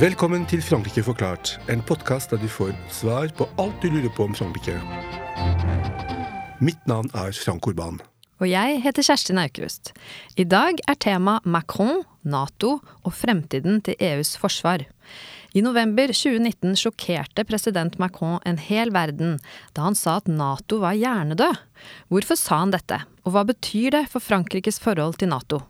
Velkommen til Frankrike forklart, en podkast der du får svar på alt du lurer på om Frankrike. Mitt navn er Frank Urban. Og jeg heter Kjersti Naukrust. I dag er tema Macron, Nato og fremtiden til EUs forsvar. I november 2019 sjokkerte president Macron en hel verden da han sa at Nato var hjernedød. Hvorfor sa han dette, og hva betyr det for Frankrikes forhold til Nato?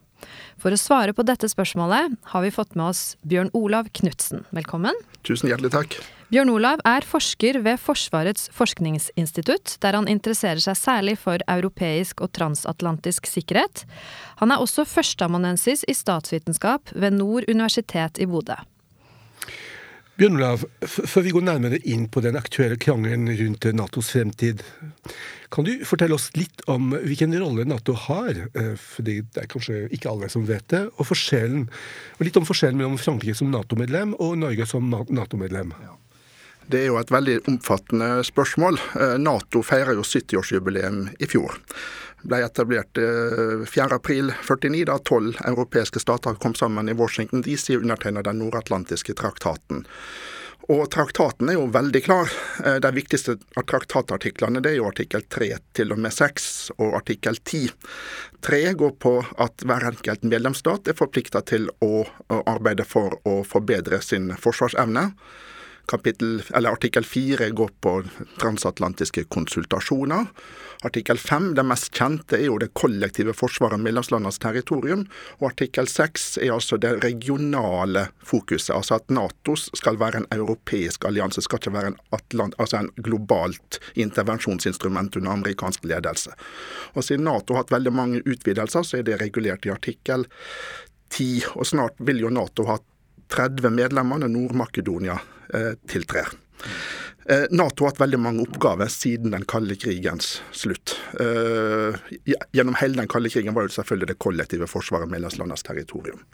For å svare på dette spørsmålet har vi fått med oss Bjørn Olav Knutsen. Velkommen. Tusen hjertelig takk. Bjørn Olav er forsker ved Forsvarets forskningsinstitutt, der han interesserer seg særlig for europeisk og transatlantisk sikkerhet. Han er også førsteamanuensis i statsvitenskap ved Nord universitet i Bodø. Bjørn Olav, før vi går nærmere inn på den aktuelle krangelen rundt Natos fremtid, kan du fortelle oss litt om hvilken rolle Nato har? fordi for det er kanskje ikke alle som vet det. Og, og litt om forskjellen mellom Frankrike som Nato-medlem og Norge som Nato-medlem. Ja. Det er jo et veldig omfattende spørsmål. Eh, Nato feirer jo 70-årsjubileum i fjor ble etablert 4.4.49, eh, da tolv europeiske stater kom sammen i Washington DC og undertegnet den nordatlantiske traktaten. Og Traktaten er jo veldig klar. Eh, de viktigste av traktatartiklene det er jo artikkel 3 til og med 6 og artikkel 10. 3 går på at hver enkelt medlemsstat er forplikta til å arbeide for å forbedre sin forsvarsevne kapittel, artikkel 4 går på transatlantiske konsultasjoner. Artikkel 5, det mest kjente, er jo det kollektive forsvaret av medlemslandenes territorium. Og artikkel 6 er altså det regionale fokuset, altså at Nato skal være en europeisk allianse, skal ikke være en, Atlant, altså en globalt intervensjonsinstrument under amerikansk ledelse. Og Siden Nato har hatt veldig mange utvidelser, så er det regulert i artikkel 10, og snart vil jo Nato ha 30 medlemmer når Nord-Makedonia tiltrer. Eh, Nato har hatt veldig mange oppgaver siden den kalde krigens slutt. Eh, gjennom hele den kalde krigen var det selvfølgelig det kollektive forsvaret mellom medlemslandenes territorium.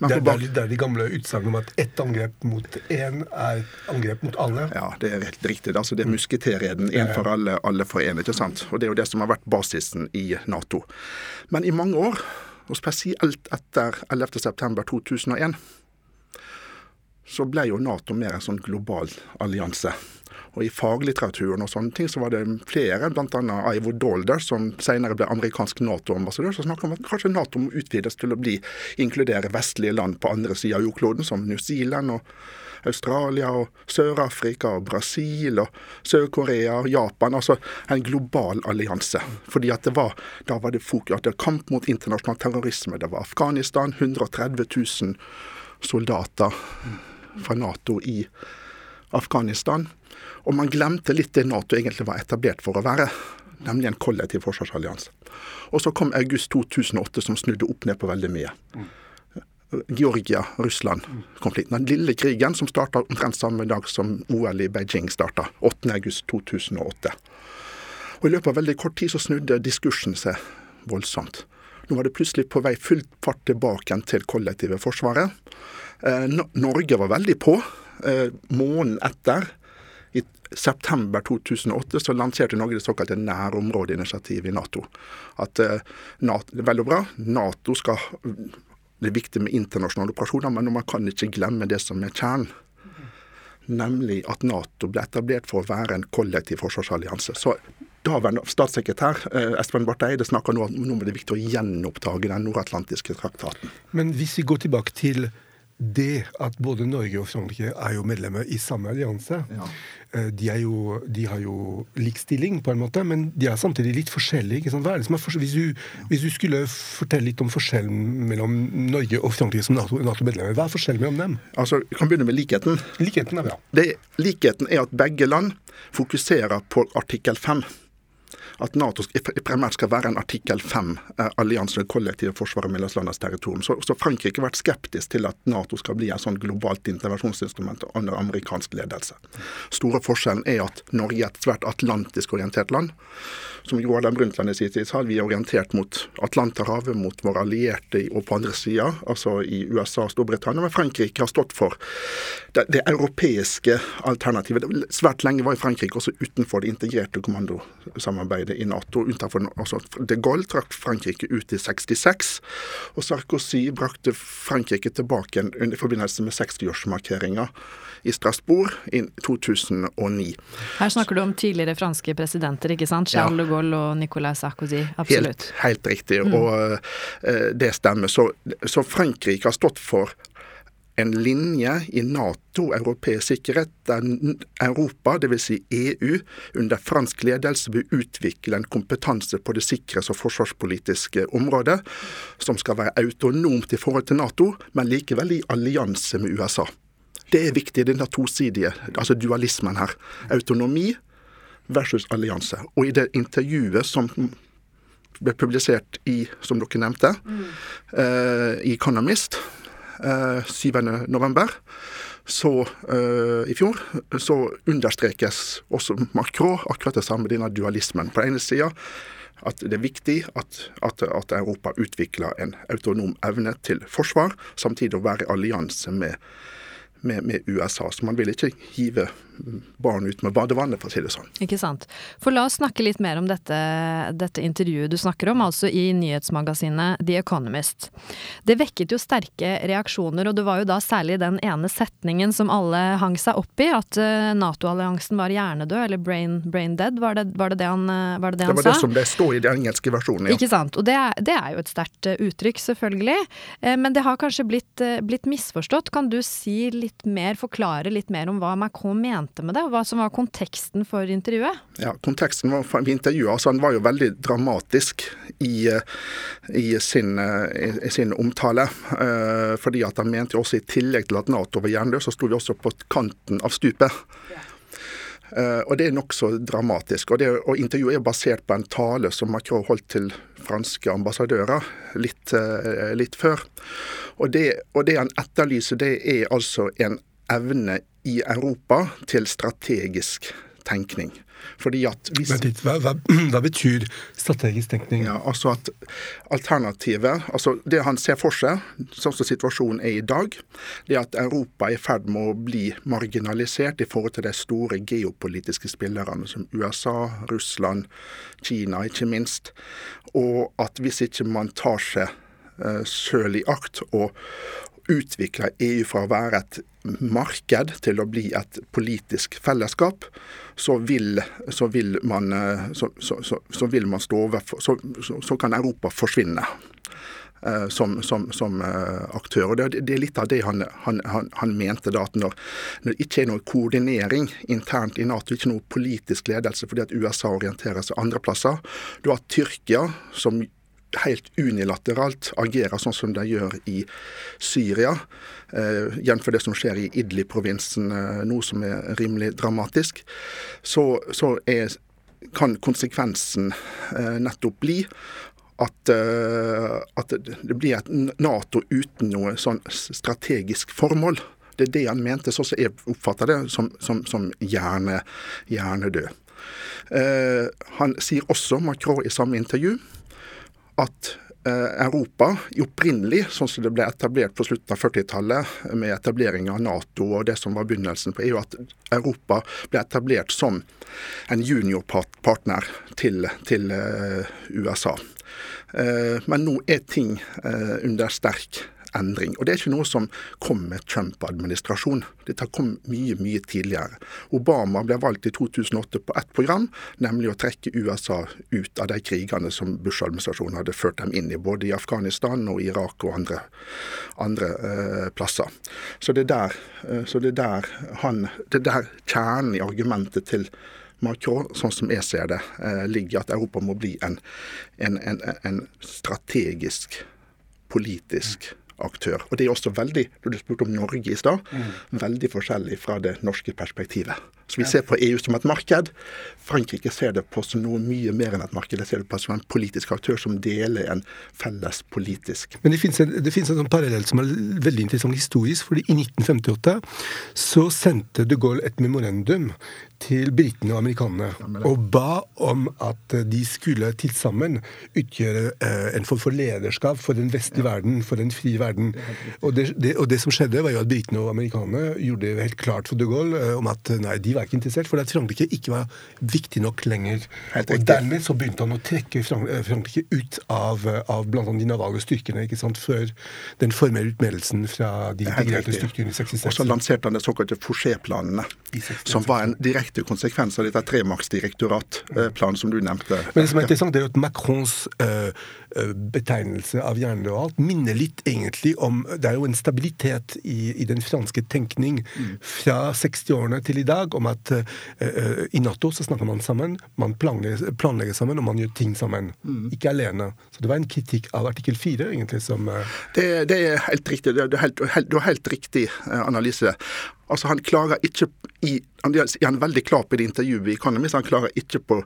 Det er, det er, de gamle utsagnene om at ett angrep mot én er et angrep mot alle? Ja, det er helt riktig. Altså, det er musketereden. Én for alle, alle for én. ikke sant? Og Det er jo det som har vært basisen i Nato. Men i mange år, og spesielt etter 11.9.2001, så ble jo Nato mer en sånn global allianse. Og I faglitteraturen og sånne ting så var det flere, bl.a. Ivo Dolder, som senere ble amerikansk Nato-ambassadør, som snakket om at kanskje Nato må utvides til å bli, inkludere vestlige land på andre sida av jordkloden, som New Zealand og Australia og Sør-Afrika og Brasil og Sør-Korea og Japan. Altså en global allianse. Fordi at det var, da var det fokus at det var kamp mot internasjonal terrorisme. Det var Afghanistan, 130 000 soldater fra Nato i Afghanistan. Og man glemte litt det Nato egentlig var etablert for å være, nemlig en kollektiv forsvarsallianse. Og så kom august 2008 som snudde opp ned på veldig mye. Georgia-Russland-konflikten. Den lille krigen som starta omtrent samme dag som OL i Beijing starta, 8.8.2008. Og I løpet av veldig kort tid så snudde diskursen seg voldsomt. Nå var det plutselig på vei full fart tilbake til kollektive forsvaret. Eh, Norge var veldig på. Eh, måneden etter, i september 2008, så lanserte Norge det såkalte nærområdeinitiativet i Nato. At eh, NATO, er veldig bra. Nato skal Det er viktig med internasjonale operasjoner, men man kan ikke glemme det som er kjernen. Nemlig at Nato ble etablert for å være en kollektiv forsvarsallianse. Så Daværende statssekretær Espen Barth Eide snakker nå om nå er det viktig å gjenopptage den nordatlantiske traktaten. Men hvis vi går tilbake til det at både Norge og Frankrike er jo medlemmer i samme allianse. Ja. Eh, de, jo, de, har jo lik stilling, på en måte, men de er samtidig litt forskjellige. Forskjell? Hvis, du, hvis du skulle fortelle litt om forskjellen mellom Norge og Frankrike som Nato-medlemmer, hva er forskjellen mellom dem? Altså, Vi kan begynne med likheten. Likheten er bra. Det, likheten er at begge land fokuserer på artikkel 5. at Nato primært skal være en artikkel 5-allianse, eh, kollektive forsvar av medlemslandenes territorium. Så, så, Frankrike har vært skeptisk til at Nato skal bli en sånn globalt intervensjonsinstrument under amerikansk ledelse. Store forskjellen er at Norge er et svært atlantisk orientert land. Som Gro Brundtland i sin tid sa, vi er orientert mot Atlanterhavet, mot våre allierte og på andre sida, altså i USA og Storbritannia. Men Frankrike har stått for det, det europeiske alternativet. Svært lenge var Frankrike også utenfor det integrerte kommandosamarbeidet i Nato. Utenfor, altså de Gaulle trakk Frankrike ut i 66, og Sarkozy brakte Frankrike tilbake i forbindelse med 60-årsmarkeringa i Strasbourg i 2009. Her snakker du om tidligere franske presidenter, ikke sant? Charles ja. de Gaulle og Nicolas Sarkozy. Absolutt. Helt, helt riktig, mm. og uh, det stemmer. Så, så Frankrike har stått for en linje i Nato, europeisk sikkerhet, der Europa, dvs. Si EU, under fransk ledelse vil utvikle en kompetanse på det sikkerhets- og forsvarspolitiske området som skal være autonomt i forhold til Nato, men likevel i allianse med USA. Det er viktig, den tosidige, altså dualismen her. Autonomi versus allianse. Og i det intervjuet som ble publisert i, som dere nevnte, mm. uh, i Economist eh, 7.11. Så uh, i fjor så understrekes også Macron akkurat det samme, denne dualismen. På den ene sida at det er viktig at, at, at Europa utvikler en autonom evne til forsvar, samtidig å være i allianse med med, med, USA. Så man vil ikke hive barn ut med badevannet, for å si det sånn. Ikke sant. For la oss snakke litt mer om dette, dette intervjuet du snakker om, altså i nyhetsmagasinet The Economist. Det vekket jo sterke reaksjoner, og det var jo da særlig den ene setningen som alle hang seg opp i, at uh, Nato-alliansen var hjernedød, eller brain, brain dead, var det, var det det han, uh, var det, det, han sa? Det var det som det står i den engelske versjonen, ja. Ikke sant. Og det det er jo et sterkt uh, uttrykk, selvfølgelig. men det har kanskje blitt, blitt misforstått. Kan du si litt mer, forklare litt mer om hva Macron mente med det, og hva som var konteksten for intervjuet? Ja, Konteksten for intervjuet altså han var jo veldig dramatisk i, i, sin, i sin, omtale. Eh, fordi at han mente jo også i tillegg til at Nato var jernløs, så sto vi også på kanten av stupet. Ja. Uh, og Det er nokså dramatisk. Og, det, og Intervjuet er basert på en tale som Macron holdt til franske ambassadører litt, uh, litt før. Og det, og det, han etterlyser, det er altså en evne i Europa til strategisk tenkning. Fordi at hvis, hva, hva, hva, betyr strategisk tenkning? Ja, altså at Alternativet altså Det han ser for seg, sånn som situasjonen er i dag, det er at Europa er i ferd med å bli marginalisert i forhold til de store geopolitiske spillerne som USA, Russland, Kina ikke minst. Og at hvis ikke man tar seg uh, sjøl i akt og utvikler EU fra å være et marked til å bli et politisk fellesskap, så vil, så vil, man, eh, så, så vil man, stå overfor så, kan Europa forsvinne. Uh, som, som, som uh, aktør. Og det, det, er litt av det han, han, han, han mente. da, at når, når, det ikke er noe koordinering internt i Nato, ikke noe politisk ledelse fordi at USA orienterer seg andre plasser, du har Tyrkia som helt unilateralt agerer sånn som de gjør i Syria, eh, jf. det som skjer i Idli-provinsen eh, nå, som er rimelig dramatisk, så, så er, kan konsekvensen eh, nettopp bli at, eh, at, det blir et Nato uten noe sånn strategisk formål. Det er det han mente, sånn som jeg oppfatter det, som, som, som hjerne, hjernedød. Uh, han sier også, Macron i samme intervju, at eh, Europa opprinnelig, sånn som det ble etablert på slutten av 40-tallet, med etablering av Nato og det som var begynnelsen på EU, at Europa ble etablert som en juniorpartner til, til uh, USA. Uh, men nå er ting under sterk endring. Og Det er ikke noe som kom med Trump-administrasjonen. Dette kom mye, mye tidligere. Obama ble valgt i 2008 på ett program, nemlig å trekke USA ut av de krigene som Bush-administrasjonen hadde ført dem inn i, både i Afghanistan og Irak og andre, andre eh, plasser. Så det er der, eh, så det er der, han, det er der kjernen i argumentet til Macron, sånn som jeg ser det, eh, ligger at Europa må bli en, en, en, en strategisk, politisk aktør. Og det er også veldig, når du spurte om Norge i stad, mm. veldig forskjellig fra det norske perspektivet. Så vi ser på EU som et marked. Frankrike ser det på som noe mye mer enn et marked. De ser det på som en politisk aktør som deler en felles politisk Men det finnes en, det finnes en sånn parallell som er veldig interessant historisk. fordi i 1958 så sendte de Gaulle et memorandum til britene og amerikanerne og ba om at de skulle til sammen utgjøre eh, en form for lederskap for den vestlige verden, for den frie verden. Og det, det, og det, som skjedde, var jo at britene og amerikanerne gjorde det helt klart for de Gaulle eh, om at nei, de var ikke interessert, for at Frankrike ikke var viktig nok lenger. Og dermed så begynte han å trekke eh, Frankrike ut av, av blant annet de navale styrkene ikke sant, før den formelle utmeldelsen fra de integrerte styrkene i 66. Og så lanserte han det såkalte Fouché-planene, som var en direkte direkte konsekvens av dette tremaksdirektoratplanen som du nevnte. Men det som er interessant, det er jo at Macrons uh, betegnelse av jernløp og alt minner litt egentlig om Det er jo en stabilitet i, i den franske tenkning fra 60-årene til i dag om at uh, i Nato så snakker man sammen, man planlegger, planlegger, sammen, og man gjør ting sammen. Mm. Ikke alene. Så det var en kritikk av artikkel 4, egentlig, som uh... det, det, er helt riktig. Det er helt, helt, helt riktig analyse. Altså, han klarer ikke i, Han er veldig klar på det intervjuet i Economist, han klarer ikke på,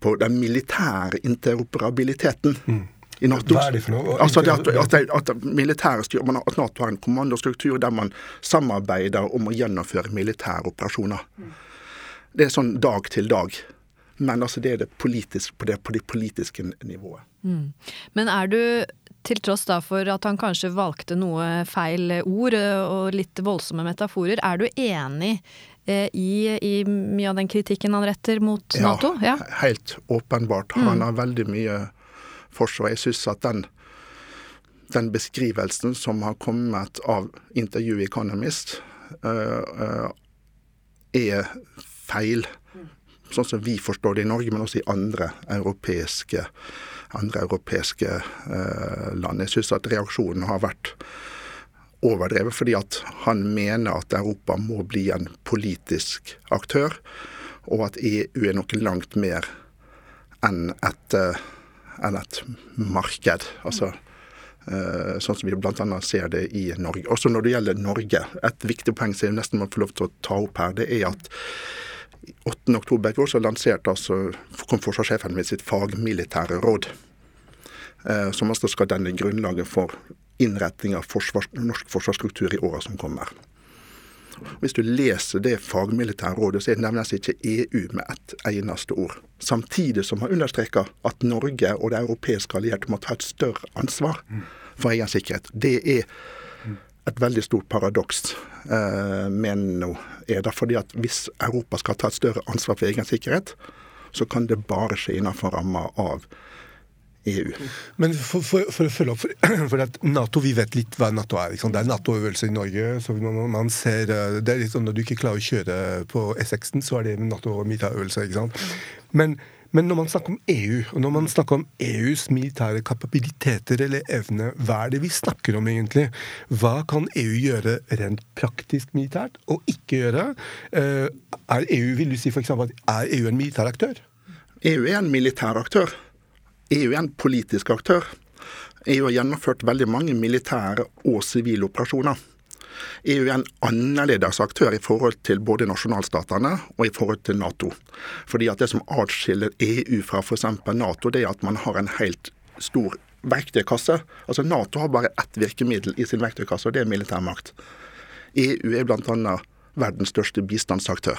på den militære interoperabiliteten. Mm. I NATO. Hva er det for noe? Altså det at, at, at, styr, at Nato har en kommandostruktur der man samarbeider om å gjennomføre militære operasjoner. Mm. Det er sånn dag til dag. Men altså det er det politiske, på, det, på det politiske nivået. Mm. Men er du til tross da for at han kanskje valgte noe feil ord eh, og litt voldsomme metaforer, er du enig eh, i, i, mye av den kritikken han retter mot Nato? Ja, ja. helt åpenbart. Han mm. har veldig mye for seg. Jeg syns at den, den, beskrivelsen som har kommet av intervjuet i Economist, uh, uh, er feil. Mm. Sånn som vi forstår det i Norge, men også i andre europeiske andre europeiske eh, land. Jeg syns at reaksjonen har vært overdrevet, fordi at han mener at Europa må bli en politisk aktør, og at EU er noe langt mer enn et, eh, enn et marked. Altså, Uh, sånn som vi bl.a. ser det i Norge. Også når det gjelder Norge, et viktig poeng som jeg nesten må få lov til å ta opp her, det er at 8.10 i år så lanserte altså, kom forsvarssjefen med sitt fagmilitære råd. Eh, som altså skal danne grunnlaget for innretning av forsvars, norsk forsvarsstruktur i åra som kommer. Hvis du leser det fagmilitære rådet, så nevnes ikke EU med ett eneste ord. Samtidig som man understreker at Norge og det europeiske allierte må ta et større ansvar for egen sikkerhet. Det er et veldig stort paradoks, eh, mener er det. fordi at hvis Europa skal ta et større ansvar for egen sikkerhet, så kan det bare skje innenfor ramma av EU. Men for, for, for, å følge opp, for, for, at Nato, Vi vet litt hva Nato er. Det er Nato-øvelse i Norge. så man, man ser, eh, det er litt sånn Når du ikke klarer å kjøre på S6-en, så er det Nato-øvelse. ikke sant? Men men når man snakker om EU, og når man snakker om EUs militære kapabiliteter eller evne, hva er det vi snakker om egentlig? Hva kan EU gjøre rent praktisk militært, og ikke gjøre? Eh, er EU vil du si for eksempel, er EU en militær aktør? EU er en militær aktør. EU er en politisk aktør. EU har gjennomført veldig mange militære og sivile operasjoner. EU er en annerledes aktør i forhold til både nasjonalstatene og i forhold til Nato. Fordi at Det som atskiller EU fra f.eks. Nato, det er at man har en helt stor verktøykasse. Altså Nato har bare ett virkemiddel i sin verktøykasse, og det er militærmakt. EU er bl.a. verdens største bistandsaktør.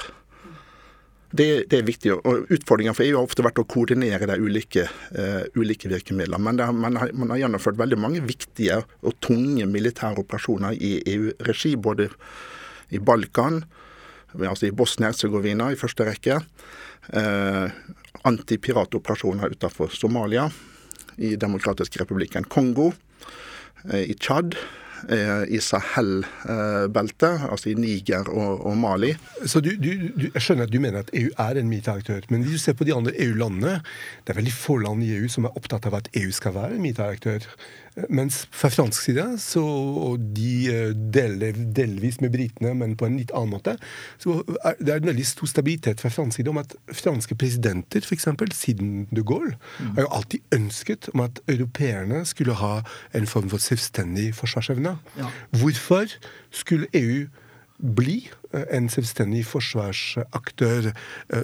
Det, det, er viktig. og Utfordringen for EU har ofte vært å koordinere de ulike, uh, ulike virkemidlene. Men det, man, har, man, har, gjennomført veldig mange viktige og tunge militære operasjoner i EU-regi. Både i Balkan, altså i Bosnia-Hercegovina i første rekke. Uh, Antipiratoperasjoner utenfor Somalia. I Demokratisk republikken Kongo. Uh, I Tsjad i Sahel-beltet, altså i Niger og, og Mali. Så du, du, du, Jeg skjønner at du mener at EU er en militæraktør, men hvis du ser på de andre EU-landene, det er veldig få land i EU som er opptatt av at EU skal være en militær aktør. Mens fra fransk side, så, og de eh, deler delvis med britene, men på en litt annen måte, så er det en veldig stor stabilitet fra fransk side om at franske presidenter, f.eks. siden de Gaulle, mm. har jo alltid ønsket om at europeerne skulle ha en form for selvstendig forsvarsevne. Ja. Hvorfor skulle EU bli en selvstendig forsvarsaktør,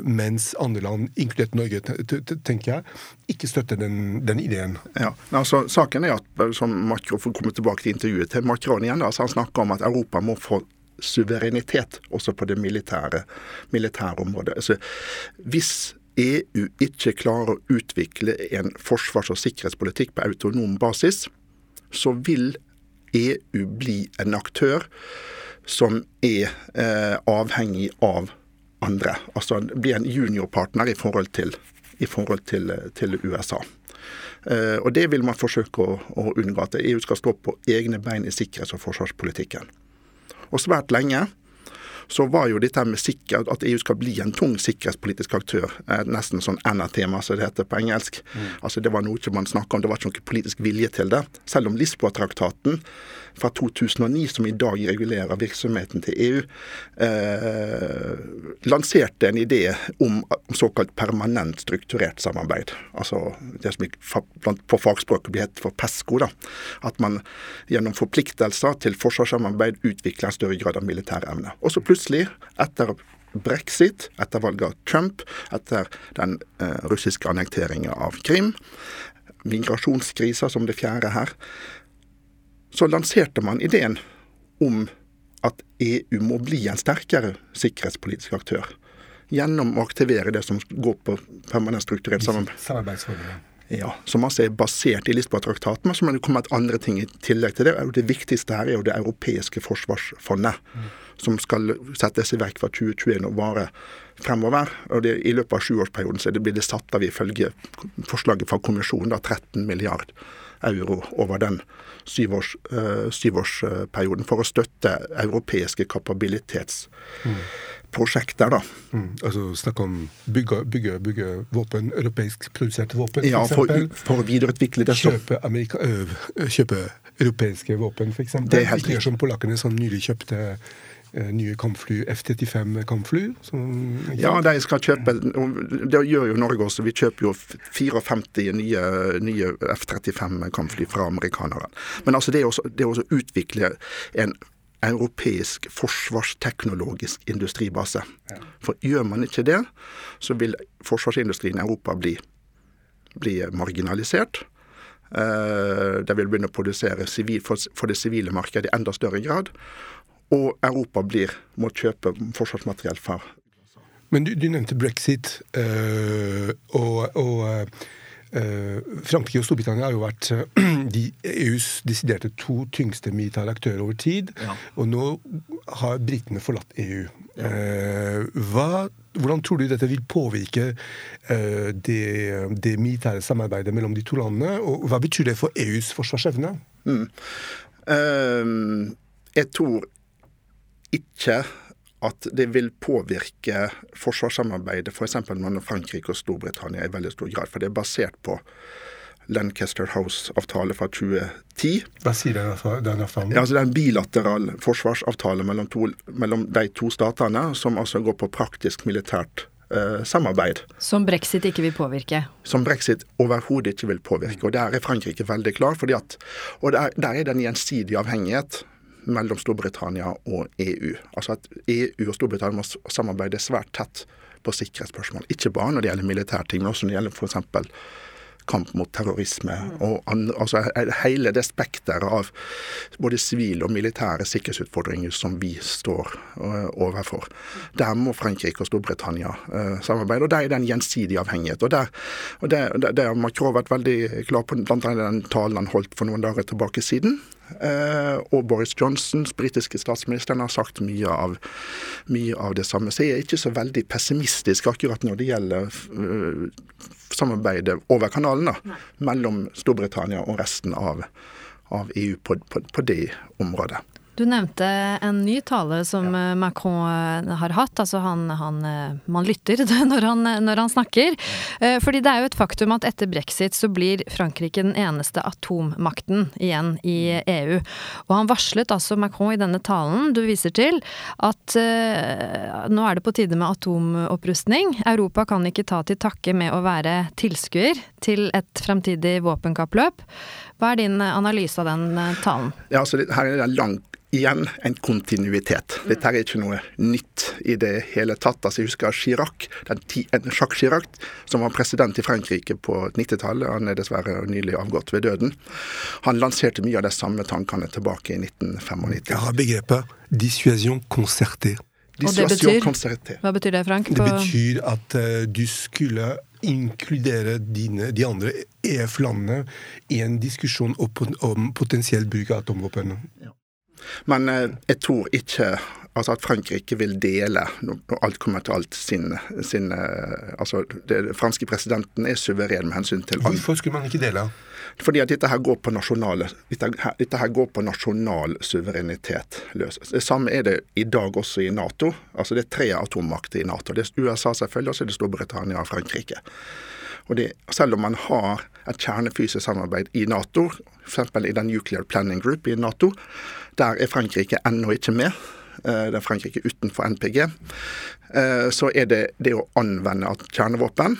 mens andre land, inkludert Norge, tenker jeg, ikke støtter den, den ideen. Ja, altså Saken er at, som Macron får komme tilbake til intervjuet til Macron igjen, altså han snakker om at Europa må få suverenitet også på det militære, militære området. Altså, hvis EU ikke klarer å utvikle en forsvars- og sikkerhetspolitikk på autonom basis, så vil EU bli en aktør som er eh, avhengig av andre. Altså bli en juniorpartner i forhold til, i forhold til, til USA. Eh, og Det vil man forsøke å, å, unngå, at EU skal stå på egne bein i sikkerhets- og forsvarspolitikken. Og svært lenge så var jo dette med sikker, at EU skal bli en tung sikkerhetspolitisk aktør eh, nesten sånn NR-tema, som det heter på engelsk. Mm. Altså Det var noe ikke man snakka om, det var ikke noe politisk vilje til det. Selv om Lisboa-traktaten fra 2009, som i dag regulerer virksomheten til EU, eh, lanserte en idé om såkalt permanent strukturert samarbeid. Altså det som på fagspråket blir hett for PESCO. da, At man gjennom forpliktelser til forsvarssamarbeid utvikler en større grad av militær evne. Og så plutselig, etter brexit, etter valget av Trump, etter den eh, russiske annekteringen av Krim, migrasjonskrisa som det fjerde her, så lanserte man ideen om at EU må bli en sterkere sikkerhetspolitisk aktør. Gjennom å aktivere det som går på permanent strukturert samarbeid. Ja, Som altså er basert i Lisboa-traktaten, men må det kommet andre ting i tillegg til det. Det viktigste her er jo det europeiske forsvarsfondet, mm. Som skal settes i verk fra 2021 og vare fremover. Og det, I løpet av sjuårsperioden så blir det satt av ifølge forslaget fra kommisjonen da 13 milliard euro over den syvårs, øh, syvårsperioden for å støtte europeiske kapabilitetsprosjekter. da. Mm, altså snakke om bygge, bygge, bygge våpen, europeisk produserte våpen, ja, for, for, å videreutvikle det. Kjøpe, Amerika, øh, kjøpe europeiske våpen, f.eks. Ikke gjør som polakkene som nylig kjøpte nye kampfly, F-35-kampfly? Ja, de skal kjøpe Det gjør jo Norge også. Vi kjøper jo 54 nye, nye F-35-kampfly fra amerikanerne. Men altså det er å utvikle en europeisk forsvarsteknologisk industribase. For gjør man ikke det, så vil forsvarsindustrien i Europa bli, bli marginalisert. Uh, de vil begynne å produsere for, det sivile markedet i enda større grad og Europa blir, må kjøpe forsvarsmateriell fra Men du, du nevnte brexit, øh, og, og øh, Frankrike og Storbritannia har jo vært de EUs desiderte to tyngste militære aktører over tid. Ja. Og nå har britene forlatt EU. Ja. Hva, hvordan tror du dette vil påvirke det, det, militære samarbeidet mellom de to landene? Og hva betyr det for EUs forsvarsevne? Mm. Um, jeg tror ikke at det vil påvirke forsvarssamarbeidet f.eks. For mellom Frankrike og Storbritannia i veldig stor grad. For det er basert på Lancaster House-avtale fra 2010. Hva sier den avtalen? Ja, altså det er en bilateral forsvarsavtale mellom, to, mellom, de to statene, som altså går på praktisk militært eh, samarbeid. Som brexit ikke vil påvirke? Som brexit overhodet ikke vil påvirke. Og Der er Frankrike veldig klar. fordi at, og der, der er det en gjensidig avhengighet mellom Storbritannia og EU. Altså at EU og Storbritannia må samarbeide svært tett på sikkerhetsspørsmål. Ikke bare når det gjelder militærting, men også når det gjelder f.eks. kamp mot terrorisme. og andre, altså Hele det spekteret av både sivile og militære sikkerhetsutfordringer som vi står uh, overfor. Der må Frankrike og Storbritannia uh, samarbeide, og der er det en gjensidig avhengighet. og Der, der, har Macron vært veldig klar på bl.a. den talen han holdt for noen dager tilbake siden Eh, og Boris Johnson, britiske statsministeren, har sagt mye av, mye av, det samme. Så jeg er ikke så veldig pessimistisk akkurat når det gjelder uh, samarbeidet over kanalen da, mellom Storbritannia og resten av, av EU på, på, på det området. Du nevnte en ny tale som ja. Eh, Macron eh, har hatt. Altså han, han eh, Man lytter når han, når han, snakker. Fordi det er jo et faktum at etter brexit så blir Frankrike den eneste atommakten igjen i EU. Og han varslet altså Macron i denne talen du viser til, at uh, nå er det på tide med atomopprustning. Europa kan ikke ta til takke med å være tilskuer til et fremtidig våpenkappløp. Hva er din analyse av den talen? Ja, altså, her er det en langt igjen en kontinuitet. Dette er ikke noe nytt i det hele tatt. Altså, jeg husker Chirac, den ti, Jacques Chirac, som var president i Frankrike på 90-tallet. Han er dessverre nylig avgått ved døden. Han lanserte mye av de samme tankene tilbake i 1995. Jeg har begrepet dissuasion concertée. Dissuasion concerté. hva betyr det, Frank? Det betyr at uh, du skulle inkludere dine, de andre EF-landene i en diskusjon om, om potensiell bruk av atomvåpen. Ja. Men eh, jeg tror ikke altså at Frankrike vil dele, når alt kommer til alt, sin, sin eh, altså Den franske presidenten er suveren med hensyn til Hvorfor skulle man ikke dele? Fordi at dette her går på nasjonale, dette, her, dette her går på nasjonal suverenitet. løs. Det samme er det i dag også i Nato. Altså Det er tre atommakter i Nato. Det er USA selvfølgelig, og så er det Storbritannia og Frankrike. Og det, selv om man har et kjernefysisk samarbeid i Nato, f.eks. i den Nuclear Planning Group i Nato, der er Frankrike ennå ikke med. Eh, det er Frankrike utenfor NPG. Eh, så er det det å anvende kjernevåpen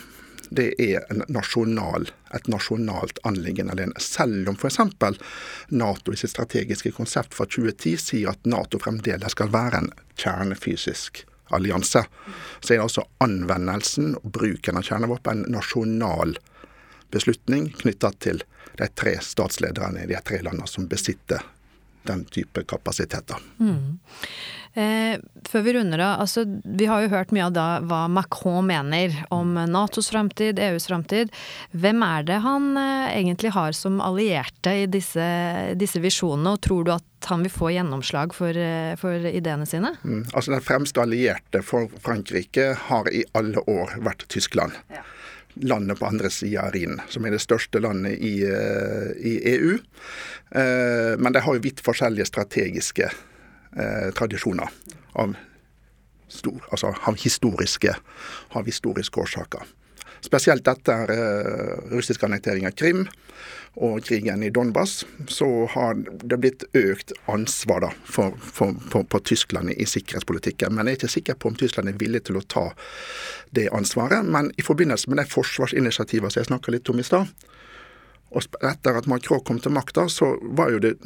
det er nasjonal, et nasjonalt anliggende alene. Selv om f.eks. Nato i sitt strategiske konsept fra 2010 sier at Nato fremdeles skal være en kjernefysisk allianse, så er det altså anvendelsen og bruken av kjernevåpen en nasjonal beslutning knytta til de tre statslederne i de tre landene som besitter den type kapasiteter. Mm. Eh, før vi runder av, altså vi har jo hørt mye av da hva Macron mener om Natos framtid, EUs framtid. Hvem er det han eh, egentlig har som allierte i disse, disse visjonene, og tror du at han vil få gjennomslag for, eh, for ideene sine? Mm, altså Den fremste allierte for Frankrike har i alle år vært Tyskland. Ja landet på andre sida av Rhinen, som er det største landet i, eh, i EU. Eh, men de har jo vidt forskjellige strategiske eh, tradisjoner av, stor, altså, av, historiske, av historiske årsaker. Spesielt etter uh, russisk annektering av Krim og krigen i Donbas, så har det blitt økt ansvar da, for, for, for, på Tyskland i sikkerhetspolitikken. Men jeg er ikke sikker på om Tyskland er villig til å ta det ansvaret. Men i forbindelse med de forsvarsinitiativene som jeg snakka litt om i stad, og etter at Macron kom til makta, så var jo det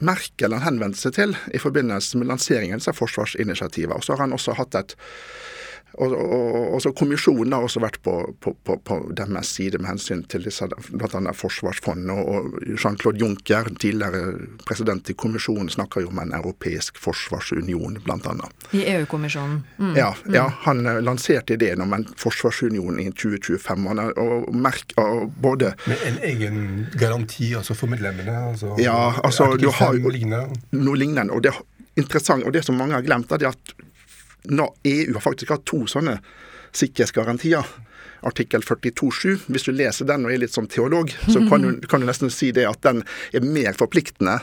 Merkel han henvendte seg til i forbindelse med lanseringen av forsvarsinitiativet. Og så har han også hatt et og, og, og, så Kommisjonen har også vært på, på, på, på deres side med hensyn til bl.a. forsvarsfondet. Og Jean-Claude Juncker, tidligere president i kommisjonen, snakker jo om en europeisk forsvarsunion, bl.a. I EU-kommisjonen? Mm. Ja, mm. ja, han eh, lanserte ideen om en forsvarsunion i 2025. Han er, og merk, og både Med en egen garanti altså for medlemmene? Altså, ja, altså du har jo noe lignende. Og det er interessant, og det som mange har glemt, er at EU har faktisk hatt to sånne sikkerhetsgarantier. Artikkel 42-7. Hvis du leser den og er litt som teolog, så kan du, kan du nesten si det at den er mer forpliktende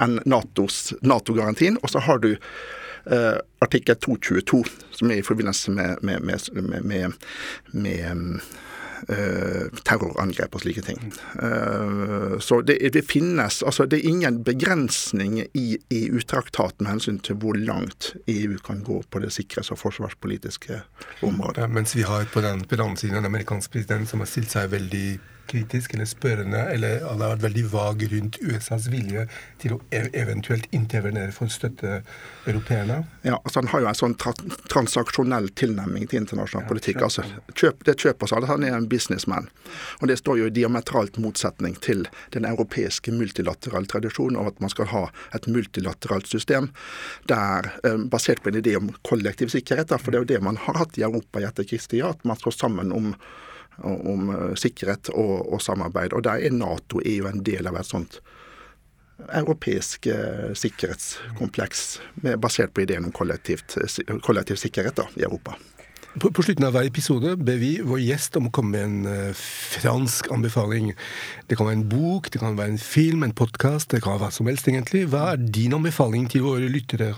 enn Nato-garantien. Og så har du uh, artikkel 222, som er i forbindelse med, med, med, med Eh, terrorangrep og slike ting. Eh, så det, det, finnes altså Det er ingen begrensning i EU-traktaten med hensyn til hvor langt EU kan gå på det sikkerhets- og forsvarspolitiske området. Ja, mens vi har på den, på den siden en amerikansk president som har stilt seg veldig kritisk eller spørrende, eller han har vært veldig vag rundt USAs vilje til å e- eventuelt intervenere for å støtte europeerne? Ja, altså Han har jo en sånn tra transaksjonell tilnærming til internasjonal ja, politikk. altså kjøp, Det kjøper seg. Han er en businessman. Og Det står jo i diametralt motsetning til den europeiske multilaterale tradisjonen av at man skal ha et multilateralt system der, eh, basert på en idé om kollektiv sikkerhet. Da, for det er jo det man har hatt i Europa i etterkrigstida, at man står sammen om om eh, sikkerhet og, og, samarbeid. Og der er Nato er jo en del av et sånt europeisk eh, sikkerhetskompleks basert på ideen om kollektivt, kollektiv sikkerhet da, i Europa. På, på, slutten av hver episode ber vi vår gjest om å komme med en fransk anbefaling. Det kan være en bok, det kan være en film, en podkast, det kan være hva som helst, egentlig. Hva er din anbefaling til våre lyttere?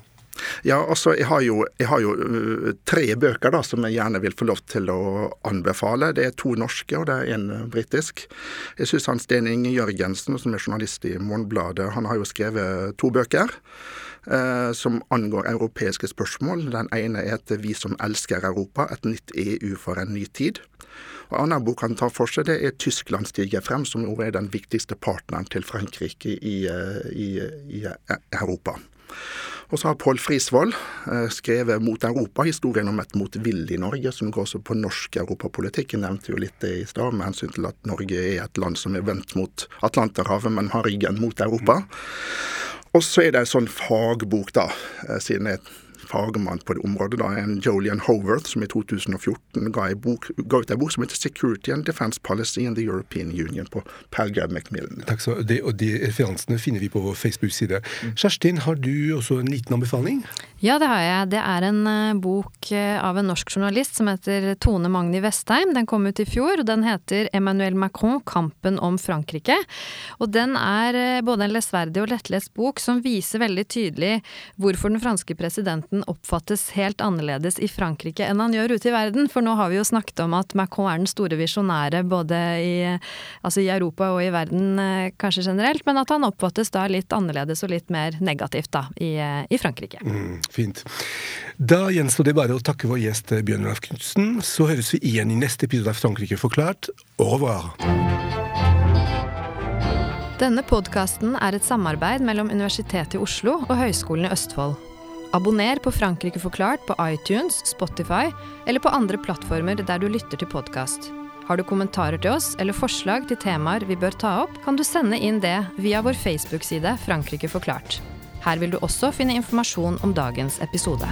Ja, altså jeg har jo, jeg har jo uh, tre bøker da, som jeg gjerne vil få lov til å anbefale. Det er to norske og det er en uh, britisk. Jeg syns han Sten Inge Jørgensen, som er journalist i Morgenbladet, han har jo skrevet to bøker. Uh, som angår europeiske spørsmål. Den ene heter 'Vi som elsker Europa et nytt EU for en ny tid'. Og En annen bok han tar for seg, det er 'Tyskland stiger frem', som jo er den viktigste partneren til Frankrike i, i, i Europa. Og så har Pål Frisvold eh, skrevet 'Mot Europa', historien om et motvillig Norge, som går også på norsk europapolitikk. Jeg nevnte jo litt det i stad, med hensyn til at Norge er et land som er vendt mot Atlanterhavet, men har ryggen mot Europa. Og så er det en sånn fagbok, da, eh, siden jeg fagmann på det området, da, en Jolian Howarth, som i 2014 ga, bok, ga ut en bok som heter 'Security and Defense Policy in the European Union' på Palgrad Macmillan. Takk så, det, og De referansene finner vi på vår Facebook-side. Mm. Kjerstin, har du også en liten anbefaling? Ja, det har jeg. Det er en uh, bok uh, av en norsk journalist som heter Tone Magni Vestheim. Den kom ut i fjor, og den heter 'Emmanuel Macron kampen om Frankrike'. Og den er uh, både en lesverdig og lettlest bok som viser veldig tydelig hvorfor den franske presidenten oppfattes helt annerledes i Frankrike enn han gjør ute i verden. For nå har vi jo snakket om at Macron er den store visjonære både i, altså i Europa og i verden eh, kanskje generelt, men at han oppfattes da litt annerledes og litt mer negativt da i, eh, i Frankrike. Mm, fint. Da gjenstår det bare å takke vår gjest eh, Bjørn Olaf Knutsen. Så høres vi igjen i neste episode av Frankrike forklart. Au revoir. Denne podkasten er et samarbeid mellom Universitetet i Oslo og Høgskolen i Østfold. Abonner på Frankrike forklart på iTunes, Spotify eller på andre plattformer der du lytter til podkast. Har du kommentarer til oss eller forslag til temaer vi bør ta opp, kan du sende inn det via vår Facebook-side Frankrike forklart. Her vil du også finne informasjon om dagens episode.